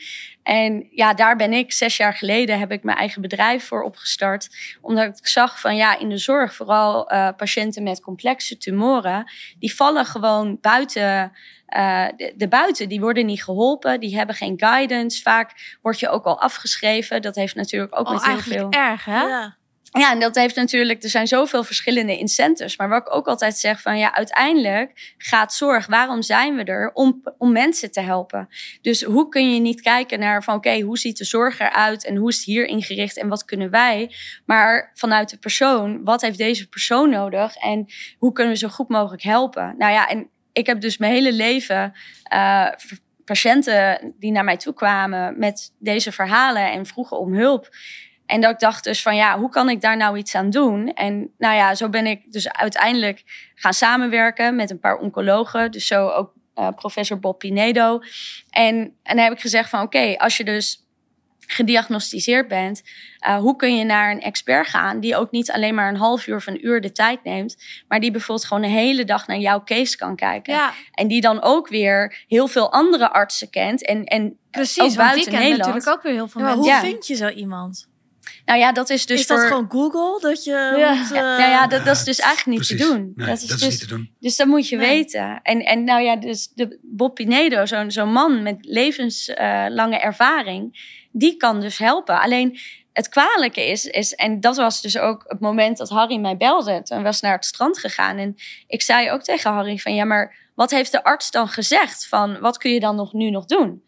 En ja, daar ben ik zes jaar geleden heb ik mijn eigen bedrijf voor opgestart. Omdat ik zag van ja, in de zorg, vooral eh, patiënten met complexe tumoren, die vallen gewoon buiten. eh, de, de buiten, die worden niet geholpen, die hebben geen guidance. Vaak word je ook al afgeschreven. Dat heeft natuurlijk ook Oh, met heel veel. erg, hè? Ja. Ja, en dat heeft natuurlijk, er zijn zoveel verschillende incentives. Maar wat ik ook altijd zeg van ja, uiteindelijk gaat zorg, waarom zijn we er? Om, om mensen te helpen. Dus hoe kun je niet kijken naar van oké, hoe ziet de zorg eruit en hoe is het hier ingericht en wat kunnen wij? Maar vanuit de persoon, wat heeft deze persoon nodig en hoe kunnen we zo goed mogelijk helpen? Nou ja, en ik heb dus mijn hele leven eh, patiënten die naar mij toe kwamen met deze verhalen en vroegen om hulp. En dat ik dacht dus van ja, hoe kan ik daar nou iets aan doen? En nou ja, zo ben ik dus uiteindelijk gaan samenwerken met een paar oncologen. Dus zo ook eh, professor Bob Pinedo. En, en dan heb ik gezegd van oké, als je dus gediagnosticeerd bent, uh, hoe kun je naar een expert gaan die ook niet alleen maar een half uur of een uur de tijd neemt, maar die bijvoorbeeld gewoon een hele dag naar jouw case kan kijken. Ja, En die dan ook weer heel veel andere artsen kent en, en precies. ook want die buiten kennen Nederland. natuurlijk ook weer heel veel Ja, mensen. hoe Ja. vind je zo iemand? Nou ja, dat is dus is dat voor... gewoon Google? Dat je Ja. moet, Ja, eh, nou ja, dat, dat is dus eigenlijk niet Precies. te doen. Nee, dat is dat is dus, niet te doen. dus dat moet je Nee. weten. En, en nou ja, dus de Bob Pinedo, zo'n zo'n man met levenslange ervaring, die kan dus helpen. Alleen het kwalijke is, is, en dat was dus ook het moment dat Harry mij belde. Toen was naar het strand gegaan. En ik zei ook tegen Harry van, ja, maar wat heeft de arts dan gezegd? Van, wat kun je dan nog, nu nog doen?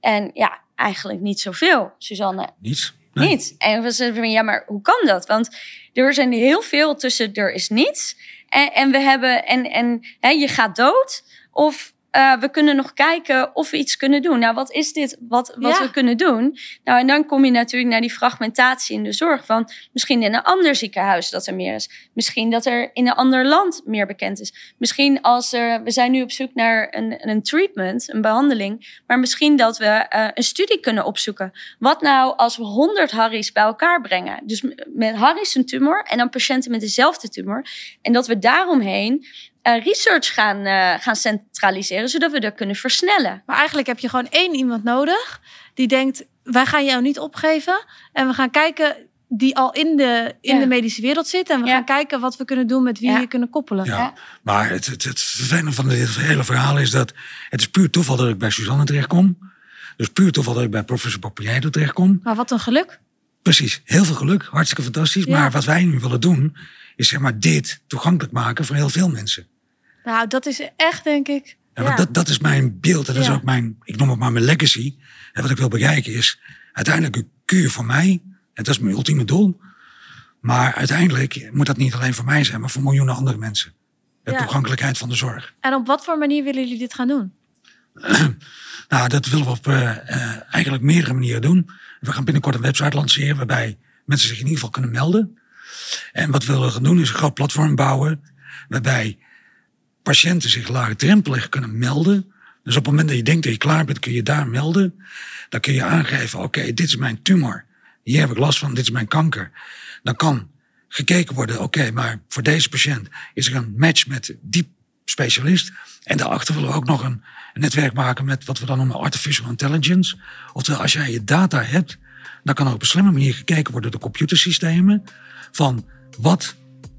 En ja, eigenlijk niet zoveel, Suzanne. Niets. Nee. Niet. En we zeiden van, ja, maar hoe kan dat? Want er zijn heel veel tussen er is niets. En, en we hebben, en, en hè, je gaat dood. Of eh, we kunnen nog kijken of we iets kunnen doen. Nou, wat is dit wat, wat Ja. we kunnen doen? Nou, en dan kom je natuurlijk naar die fragmentatie in de zorg. Van misschien in een ander ziekenhuis dat er meer is. Misschien dat er in een ander land meer bekend is. Misschien als er, we zijn nu op zoek naar een, een treatment, een behandeling. Maar misschien dat we eh, een studie kunnen opzoeken. Wat nou als we 100 Harry's bij elkaar brengen? Dus met Harry's een tumor en dan patiënten met dezelfde tumor. En dat we daaromheen eh, research gaan, eh, gaan centraliseren, zodat we dat kunnen versnellen. Maar eigenlijk heb je gewoon één iemand nodig die denkt: wij gaan jou niet opgeven. En we gaan kijken, die al in de, in Ja. de medische wereld zit. En we Ja. gaan kijken wat we kunnen doen met wie Ja. we kunnen koppelen. Ja, Ja. maar het, het, het vervelende van dit hele verhaal is dat het is puur toeval dat ik bij Suzanne terechtkom. Dus puur toeval dat ik bij professor Popiedo terechtkom. Maar wat een geluk. Precies, heel veel geluk, hartstikke fantastisch. Ja. Maar wat wij nu willen doen, is zeg maar dit toegankelijk maken voor heel veel mensen. Nou, dat is echt, denk ik. Ja, dat, dat is mijn beeld en dat Ja. is ook mijn, ik noem het maar mijn legacy. En wat ik wil bereiken is uiteindelijk een kuur voor mij. En dat is mijn ultieme doel. Maar uiteindelijk moet dat niet alleen voor mij zijn, maar voor miljoenen andere mensen. De toegankelijkheid van de zorg. En op wat voor manier willen jullie dit gaan doen? Nou, dat willen we op eh, eh, eigenlijk meerdere manieren doen. We gaan binnenkort een website lanceren waarbij mensen zich in ieder geval kunnen melden. En wat we willen gaan doen is een groot platform bouwen waarbij patiënten zich laagdrempelig kunnen melden. Dus op het moment dat je denkt dat je klaar bent, kun je daar melden. Dan kun je aangeven, oké, dit is mijn tumor. Hier heb ik last van, dit is mijn kanker. Dan kan gekeken worden, oké, maar voor deze patiënt is er een match met die specialist. En daarachter willen we ook nog een, netwerk maken met wat we dan noemen artificial intelligence. Oftewel, als jij je data hebt, dan kan er op een slimme manier gekeken worden door computersystemen. Van wat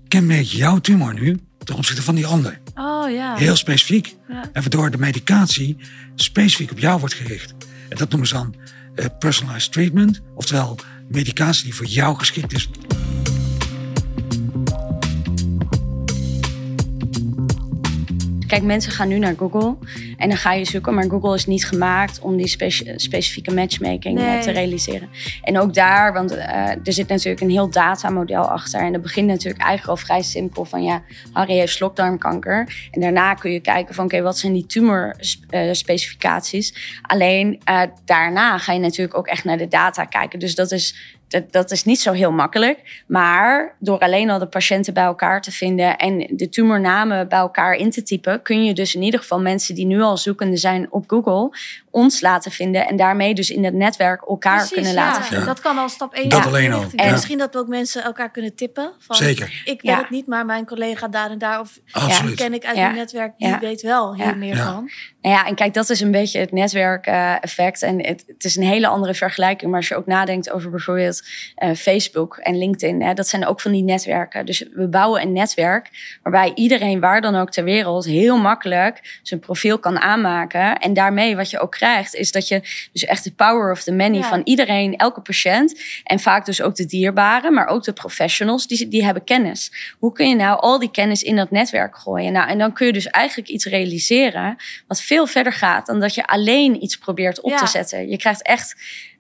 kenmerkt jouw tumor nu ten opzichte van die ander? Oh ja. Heel specifiek. Ja. En waardoor de medicatie specifiek op jou wordt gericht. En dat noemen ze dan eh, personalized treatment. Oftewel medicatie die voor jou geschikt is. Kijk, mensen gaan nu naar Google en dan ga je zoeken, maar Google is niet gemaakt om die speci- specifieke matchmaking eh, Nee. te realiseren. En ook daar, want eh, er zit natuurlijk een heel datamodel achter. En dat begint natuurlijk eigenlijk al vrij simpel van ja, Harry heeft slokdarmkanker. En daarna kun je kijken van oké, wat zijn die tumorspecificaties? Alleen eh, daarna ga je natuurlijk ook echt naar de data kijken. Dus dat is dat, dat is niet zo heel makkelijk. Maar door alleen al de patiënten bij elkaar te vinden en de tumornamen bij elkaar in te typen, kun je dus in ieder geval mensen die nu al zoekende zijn op Google, ons laten vinden. En daarmee dus in het netwerk elkaar Precies, kunnen ja. laten vinden. Dat kan al stap 1 Dat alleen al. En Ja. misschien dat we ook mensen elkaar kunnen tippen. Van, Zeker. Ik weet Ja. het niet, maar mijn collega daar en daar. Of die ken ik uit Ja. mijn netwerk, die Ja. weet wel hier meer Ja. van. Nou ja, en kijk, dat is een beetje het netwerkeffect. en het, het is een hele andere vergelijking. Maar als je ook nadenkt over bijvoorbeeld eh, Facebook en LinkedIn, hè, dat zijn ook van die netwerken. Dus we bouwen een netwerk waarbij iedereen waar dan ook ter wereld heel makkelijk zijn profiel kan aanmaken. En daarmee wat je ook krijgt, is dat je dus echt de power of the many Ja. van iedereen, elke patiënt. En vaak dus ook de dierbaren, maar ook de professionals, die, die hebben kennis. Hoe kun je nou al die kennis in dat netwerk gooien? Nou, en dan kun je dus eigenlijk iets realiseren wat veel verder gaat dan dat je alleen iets probeert op Ja. te zetten. Je krijgt echt,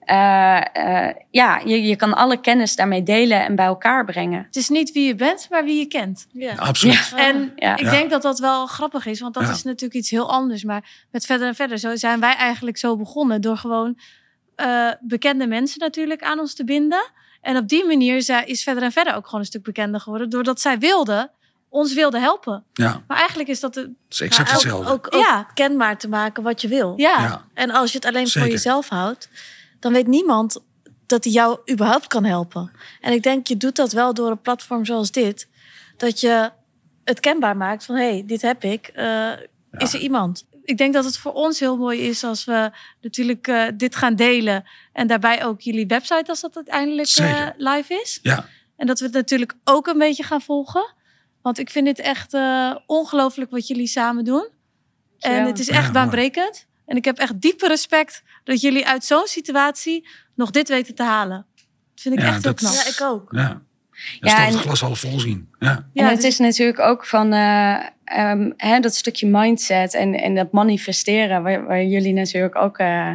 eh, eh, ja, je, je kan alle kennis daarmee delen en bij elkaar brengen. Het is niet wie je bent, maar wie je kent. Ja. Absoluut. En Ja. ik denk dat dat wel grappig is, want dat Ja. is natuurlijk iets heel anders. Maar met verder en verder, zo zijn wij eigenlijk zo begonnen door gewoon eh, bekende mensen natuurlijk aan ons te binden. En op die manier zij- is verder en verder ook gewoon een stuk bekender geworden, doordat zij wilden, ons wilden helpen. Ja, Maar eigenlijk is dat de, dat is exact Maar ook, hetzelfde. ook, ook Ja. kenbaar te maken wat je wil. ja, ja. En als je het alleen Zeker. voor jezelf houdt, dan weet niemand dat hij jou überhaupt kan helpen. En ik denk, je doet dat wel door een platform zoals dit. Dat je het kenbaar maakt van, hé, hey, dit heb ik. Eh, Is er iemand? ik denk dat het voor ons heel mooi is als we natuurlijk eh, dit gaan delen. En daarbij ook jullie website als dat uiteindelijk eh, live is. Ja, En dat we het natuurlijk ook een beetje gaan volgen. Want ik vind het echt eh, ongelooflijk wat jullie samen doen. En het is Ja, echt mooi. baanbrekend. En ik heb echt diepe respect dat jullie uit zo'n situatie nog dit weten te halen. Dat vind ik Ja, echt heel knap. Ja, ik ook. ja. Ja, Ja, en- het glas half vol zien. Ja, en het dus- is natuurlijk ook van eh, ehm, hè, dat stukje mindset en, en dat manifesteren, waar, waar jullie natuurlijk ook eh,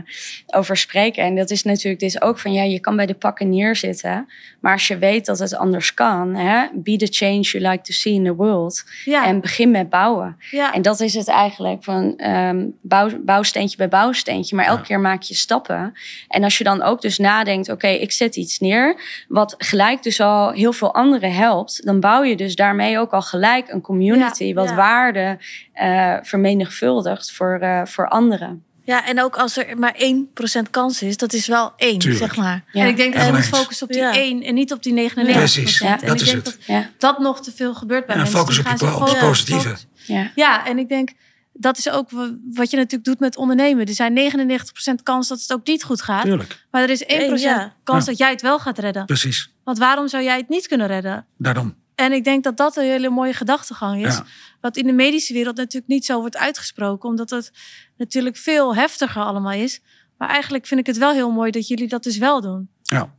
over spreken. En dat is natuurlijk dit ook van ja, je kan bij de pakken neerzitten, maar als je weet dat het anders kan, hè, be the change you like to see in the world. ja, En begin met bouwen. ja. En dat is het eigenlijk van ehm, bouw, bouwsteentje bij bouwsteentje. Maar elke Ja. keer maak je stappen. En als je dan ook dus nadenkt, oké, ik zet iets neer. Wat gelijk dus al heel veel anderen helpt. Dan bouw je dus daarmee ook al gelijk een community. Ja, wat ja. waarde eh, vermenigvuldigt voor, eh, voor anderen. Ja, en ook als er maar 1% kans is, dat is wel één, Tuurlijk. zeg maar. Ja. En ik denk dat je moet focussen op die Ja. 1 en niet op die 99% Precies, En dat ik is denk het. dat dat nog te veel gebeurt bij Ja, mensen. focus op die focussen- positieve. ja. Ja, en ik denk dat is ook wa- wat je natuurlijk doet met ondernemen. Er zijn 99% kans dat het ook niet goed gaat. Tuurlijk, Maar er is 1% Ja. kans Ja. dat jij het wel gaat redden. precies. Want waarom zou jij het niet kunnen redden? Daarom. En ik denk dat dat een hele mooie gedachtegang is. Ja. Wat in de medische wereld natuurlijk niet zo wordt uitgesproken. Omdat het natuurlijk veel heftiger allemaal is. Maar eigenlijk vind ik het wel heel mooi dat jullie dat dus wel doen. Ja,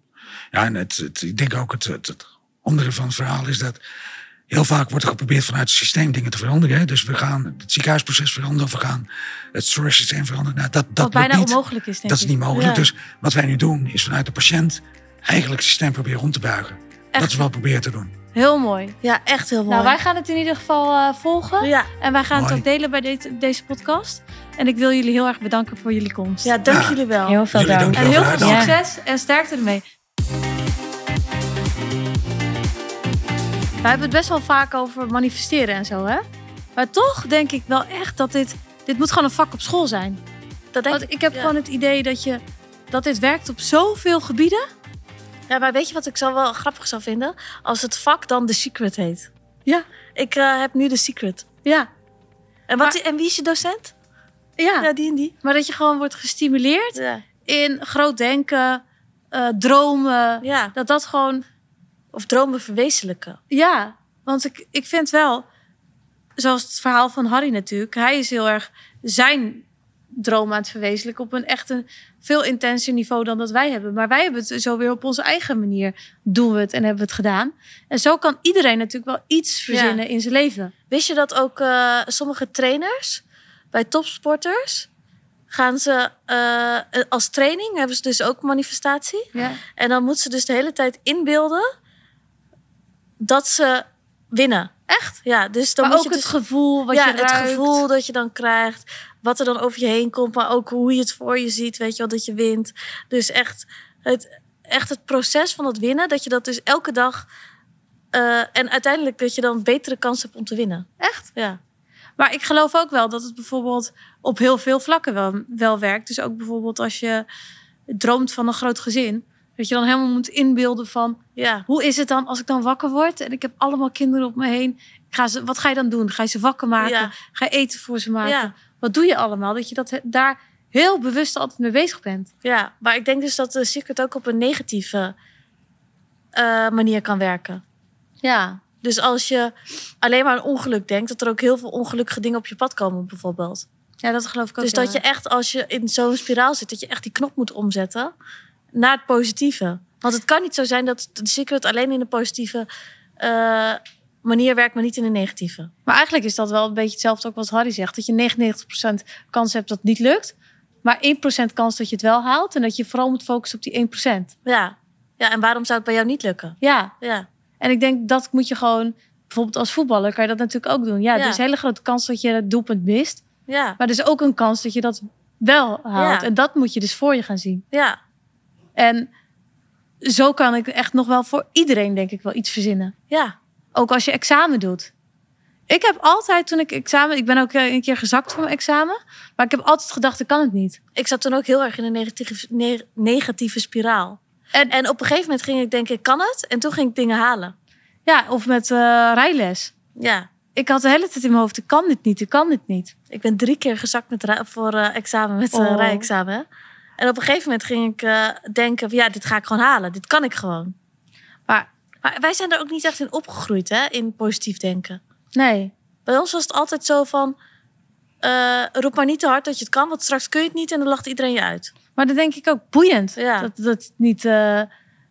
ja en het, het, ik denk ook het, het, het andere van het verhaal is dat heel vaak wordt er geprobeerd vanuit het systeem dingen te veranderen. Hè? Dus we gaan het ziekenhuisproces veranderen, of we gaan het zorgsysteem veranderen. Nou, dat, dat Wat bijna niet. onmogelijk is, denk Dat is niet mogelijk. Ja. Dus wat wij nu doen, is vanuit de patiënt eigenlijk het systeem proberen om te buigen. Dat is wat we proberen te doen. Heel mooi. Ja, echt heel mooi. Nou, wij gaan het in ieder geval eh, volgen. ja, En wij gaan het ook delen bij de- deze podcast. En ik wil jullie heel erg bedanken voor jullie komst. ja, dank Ja. jullie wel. Heel veel Jullie dank. En heel veel succes en sterkte ermee. We hebben het best wel vaak over manifesteren en zo, hè? Maar toch denk ik wel echt dat dit... Dit moet gewoon een vak op school zijn. Dat denk Want ik heb ja. gewoon het idee dat, je, dat dit werkt op zoveel gebieden. Ja, maar weet je wat ik zo wel grappig zou vinden? Als het vak dan The Secret heet. Ja. Ik eh, heb nu The Secret. Ja, En, wat, Maar- en wie is je docent? ja. Ja, die en die. maar dat je gewoon wordt gestimuleerd Ja. in groot denken, eh, dromen. ja. Dat dat gewoon Of dromen verwezenlijken. Ja, want ik, ik vind wel, zoals het verhaal van Harry natuurlijk, hij is heel erg zijn droom aan het verwezenlijken op een echt een veel intenser niveau dan dat wij hebben. Maar wij hebben het zo weer op onze eigen manier doen we het en hebben we het gedaan. En zo kan iedereen natuurlijk wel iets verzinnen in zijn leven. Wist je dat ook eh, sommige trainers bij topsporters gaan ze eh, als training hebben ze dus ook manifestatie. Ja. En dan moeten ze dus de hele tijd inbeelden dat ze winnen. Echt? Ja, dus dan maar moet ook je het dus, gevoel wat ja, je het ruikt. gevoel dat je dan krijgt, wat er dan over je heen komt, maar ook hoe je het voor je ziet, weet je wel, dat je wint. Dus echt het, echt het proces van het winnen, dat je dat dus elke dag eh, en uiteindelijk dat je dan betere kans hebt om te winnen. Echt? Ja. Maar ik geloof ook wel dat het bijvoorbeeld op heel veel vlakken wel, wel werkt. Dus ook bijvoorbeeld als je droomt van een groot gezin. Dat je dan helemaal moet inbeelden van... Ja. Hoe is het dan als ik dan wakker word en ik heb allemaal kinderen op me heen? Ik ga ze, wat ga je dan doen? Ga je ze wakker maken? Ja. Ga je eten voor ze maken? Ja. Wat doe je allemaal? Dat je dat, daar heel bewust altijd mee bezig bent. Ja, maar ik denk dus dat de secret ook op een negatieve eh, manier kan werken. Ja. Dus als je alleen maar aan ongeluk denkt, dat er ook heel veel ongelukkige dingen op je pad komen, bijvoorbeeld. Ja, dat geloof ik ook Dus dat je echt, als je in zo'n spiraal zit, dat je echt die knop moet omzetten naar het positieve. Want het kan niet zo zijn dat de secret alleen in de positieve eh, manier werkt, maar niet in de negatieve. Maar eigenlijk is dat wel een beetje hetzelfde ook wat Harry zegt. Dat je 99% kans hebt dat het niet lukt. Maar 1% kans dat je het wel haalt. En dat je vooral moet focussen op die 1%. Ja. ja, en waarom zou het bij jou niet lukken? Ja, Ja, En ik denk dat moet je gewoon, bijvoorbeeld als voetballer kan je dat natuurlijk ook doen. Ja, Ja. er is een hele grote kans dat je het doelpunt mist. ja, Maar er is ook een kans dat je dat wel haalt. Ja. En dat moet je dus voor je gaan zien. ja, En zo kan ik echt nog wel voor iedereen denk ik wel iets verzinnen. ja. Ook als je examen doet. Ik heb altijd toen ik examen, ik ben ook eh, een keer gezakt voor mijn examen. Maar ik heb altijd gedacht, ik kan het niet. Ik zat toen ook heel erg in een negatieve, ne- negatieve spiraal. En, En op een gegeven moment ging ik denken, ik kan het. En toen ging ik dingen halen. ja, of met eh, rijles. Ja, Ik had de hele tijd in mijn hoofd, ik kan dit niet, ik kan dit niet. Ik ben drie keer gezakt met voor eh, examen, met Oh. rijexamen. En op een gegeven moment ging ik eh, denken, van, ja, dit ga ik gewoon halen. Dit kan ik gewoon. Maar Maar wij zijn er ook niet echt in opgegroeid, hè, in positief denken. nee. Bij ons was het altijd zo van, eh, roep maar niet te hard dat je het kan, want straks kun je het niet en dan lacht iedereen je uit. Maar dat denk ik ook boeiend. Ja. Dat, dat het niet, eh,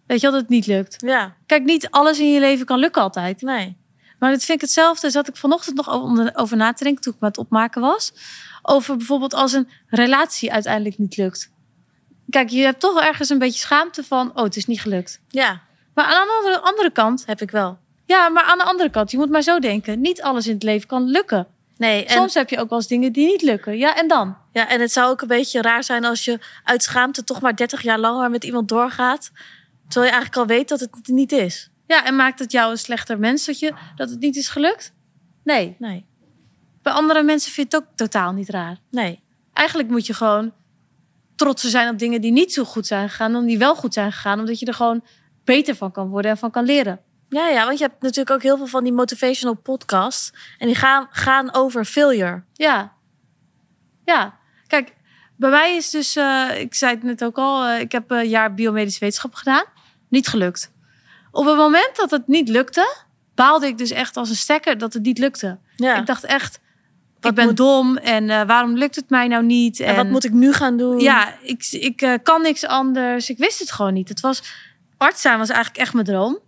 weet je wel, dat het niet lukt. Ja, Kijk, niet alles in je leven kan lukken altijd. nee. Maar dat vind ik hetzelfde. Zat ik vanochtend nog over, over na te denken toen ik me aan het opmaken was. Over bijvoorbeeld als een relatie uiteindelijk niet lukt. Kijk, je hebt toch wel ergens een beetje schaamte van, oh, het is niet gelukt. Ja, Maar aan de andere, andere kant, heb ik wel. ja, maar aan de andere kant, je moet maar zo denken. Niet alles in het leven kan lukken. Nee, en, Soms heb je ook wel eens dingen die niet lukken. Ja, en dan? ja, en het zou ook een beetje raar zijn als je uit schaamte toch maar 30 jaar langer met iemand doorgaat. Terwijl je eigenlijk al weet dat het het niet is. Ja, en maakt het jou een slechter mens dat, je, dat het niet is gelukt? Nee. Nee, Bij andere mensen vind je het ook totaal niet raar. nee. Eigenlijk moet je gewoon trots zijn op dingen die niet zo goed zijn gegaan dan die wel goed zijn gegaan. Omdat je er gewoon beter van kan worden en van kan leren. Ja, ja, want je hebt natuurlijk ook heel veel van die motivational podcasts. En die gaan, gaan over failure. Ja. Ja. Kijk, bij mij is dus, eh, ik zei het net ook al, eh, ik heb een jaar biomedische wetenschap gedaan. Niet gelukt. Op het moment dat het niet lukte, baalde ik dus echt als een stekker dat het niet lukte. Ja. Ik dacht echt, Wat ik ben moet- dom en eh, waarom lukt het mij nou niet? en wat moet ik nu gaan doen? Ja, ik, ik eh, kan niks anders. Ik wist het gewoon niet. Het was, arts zijn was eigenlijk echt mijn droom.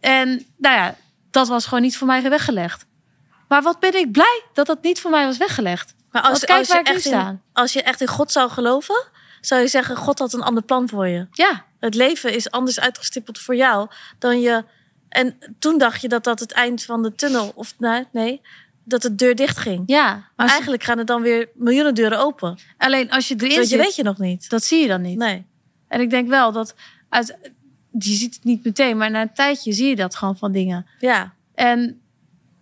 En nou ja, dat was gewoon niet voor mij weggelegd. Maar wat ben ik blij dat dat niet voor mij was weggelegd. maar als, kijk als, waar je ik echt in, als je echt in God zou geloven, zou je zeggen: God had een ander plan voor je. Ja, Het leven is anders uitgestippeld voor jou dan je. En toen dacht je dat dat het eind van de tunnel, of nee, nee dat de deur dicht ging. ja. Maar eigenlijk gaan er dan weer miljoenen deuren open. alleen als je erin Dat je zit, weet je nog niet. dat zie je dan niet. Nee. En ik denk wel dat, uit, je ziet het niet meteen, maar na een tijdje zie je dat gewoon van dingen. Ja. En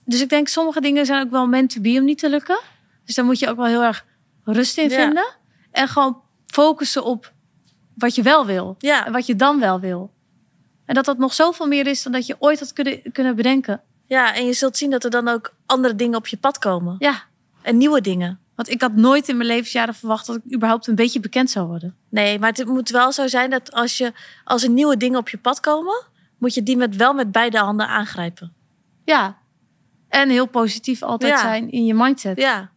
dus ik denk, sommige dingen zijn ook wel meant to be om niet te lukken. Dus daar moet je ook wel heel erg rust in Ja. vinden. En gewoon focussen op wat je wel wil. En Ja. wat je dan wel wil. En dat dat nog zoveel meer is dan dat je ooit had kunnen, kunnen bedenken. Ja, en je zult zien dat er dan ook andere dingen op je pad komen. Ja, En nieuwe dingen. want ik had nooit in mijn levensjaren verwacht dat ik überhaupt een beetje bekend zou worden. Nee, maar het moet wel zo zijn dat als, je, als er nieuwe dingen op je pad komen, moet je die met, wel met beide handen aangrijpen. Ja. En heel positief altijd Ja. zijn in je mindset. Ja,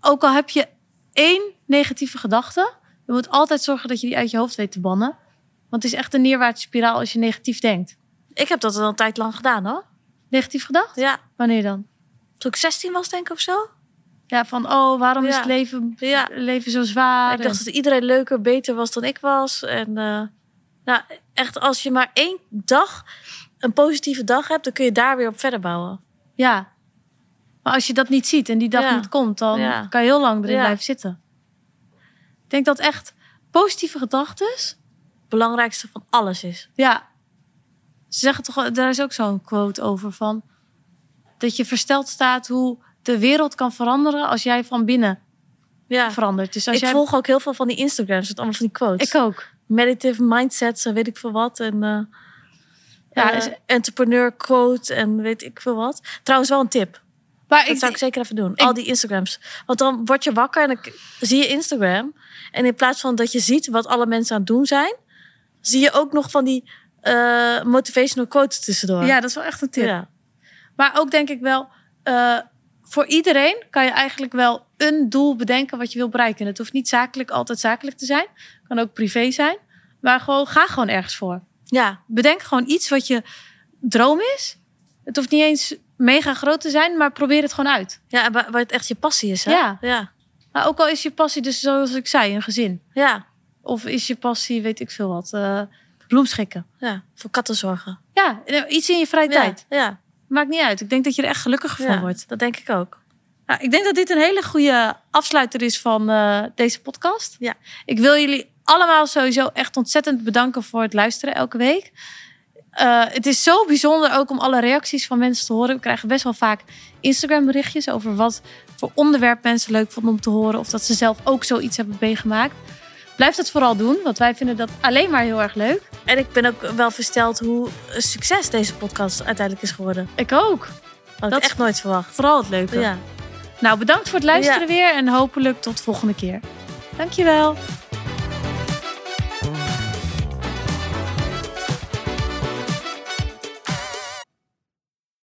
Ook al heb je één negatieve gedachte, je moet altijd zorgen dat je die uit je hoofd weet te bannen. Want het is echt een neerwaartse spiraal als je negatief denkt. ik heb dat al een tijd lang gedaan hoor. Negatief gedacht? Ja, Wanneer dan? toen ik 16 was denk ik of zo. Ja, van oh, waarom is het leven, Ja. leven zo zwaar? ik dacht dat iedereen leuker, beter was dan ik was. En eh, nou, echt als je maar één dag, een positieve dag hebt, dan kun je daar weer op verder bouwen. Ja. Maar als je dat niet ziet en die dag Ja. niet komt, dan kan je heel lang erin blijven zitten. Ik denk dat echt positieve gedachten, Het belangrijkste van alles is. ja. Ze zeggen toch, wel- daar is ook zo'n quote over van dat je versteld staat hoe de wereld kan veranderen als jij van binnen Ja. verandert. Dus als Ik jij volg ook heel veel van die Instagrams, met allemaal van die quotes. ik ook. Meditative mindsets en weet ik veel wat. En eh, Ja, eh, entrepreneur quote en weet ik veel wat. Trouwens wel een tip. Maar Dat ik, zou ik zeker even doen. ik- Al die Instagrams. Want dan word je wakker en dan zie je Instagram. En in plaats van dat je ziet wat alle mensen aan het doen zijn, zie je ook nog van die eh, motivational quotes tussendoor. ja, dat is wel echt een tip. ja. Maar ook denk ik wel, eh, voor iedereen kan je eigenlijk wel een doel bedenken wat je wil bereiken. Het hoeft niet zakelijk altijd zakelijk te zijn. Kan ook privé zijn. Maar gewoon, ga gewoon ergens voor. ja. Bedenk gewoon iets wat je droom is. Het hoeft niet eens mega groot te zijn, maar probeer het gewoon uit. Ja, en waar waar het echt je passie is. Hè? Ja. Ja. Maar ook al is je passie dus zoals ik zei, een gezin. Ja. Of is je passie, weet ik veel wat, eh, bloemschikken. ja. Voor katten zorgen. Ja, iets in je vrije tijd. Ja. Maakt niet uit. Ik denk dat je er echt gelukkig van wordt. Dat denk ik ook. Nou, ik denk dat dit een hele goede afsluiter is van eh, deze podcast. Ja. Ik wil jullie allemaal sowieso echt ontzettend bedanken voor het luisteren elke week. Eh, het is zo bijzonder ook om alle reacties van mensen te horen. We krijgen best wel vaak Instagram berichtjes over wat voor onderwerp mensen leuk vonden om te horen. Of dat ze zelf ook zoiets hebben meegemaakt. Blijf dat vooral doen, want wij vinden dat alleen maar heel erg leuk. En ik ben ook wel versteld hoe succes deze podcast uiteindelijk is geworden. Ik ook. Had Dat ik echt nooit verwacht. Vooral het leuke. Ja. Nou, bedankt voor het luisteren weer en hopelijk tot volgende keer. Dankjewel.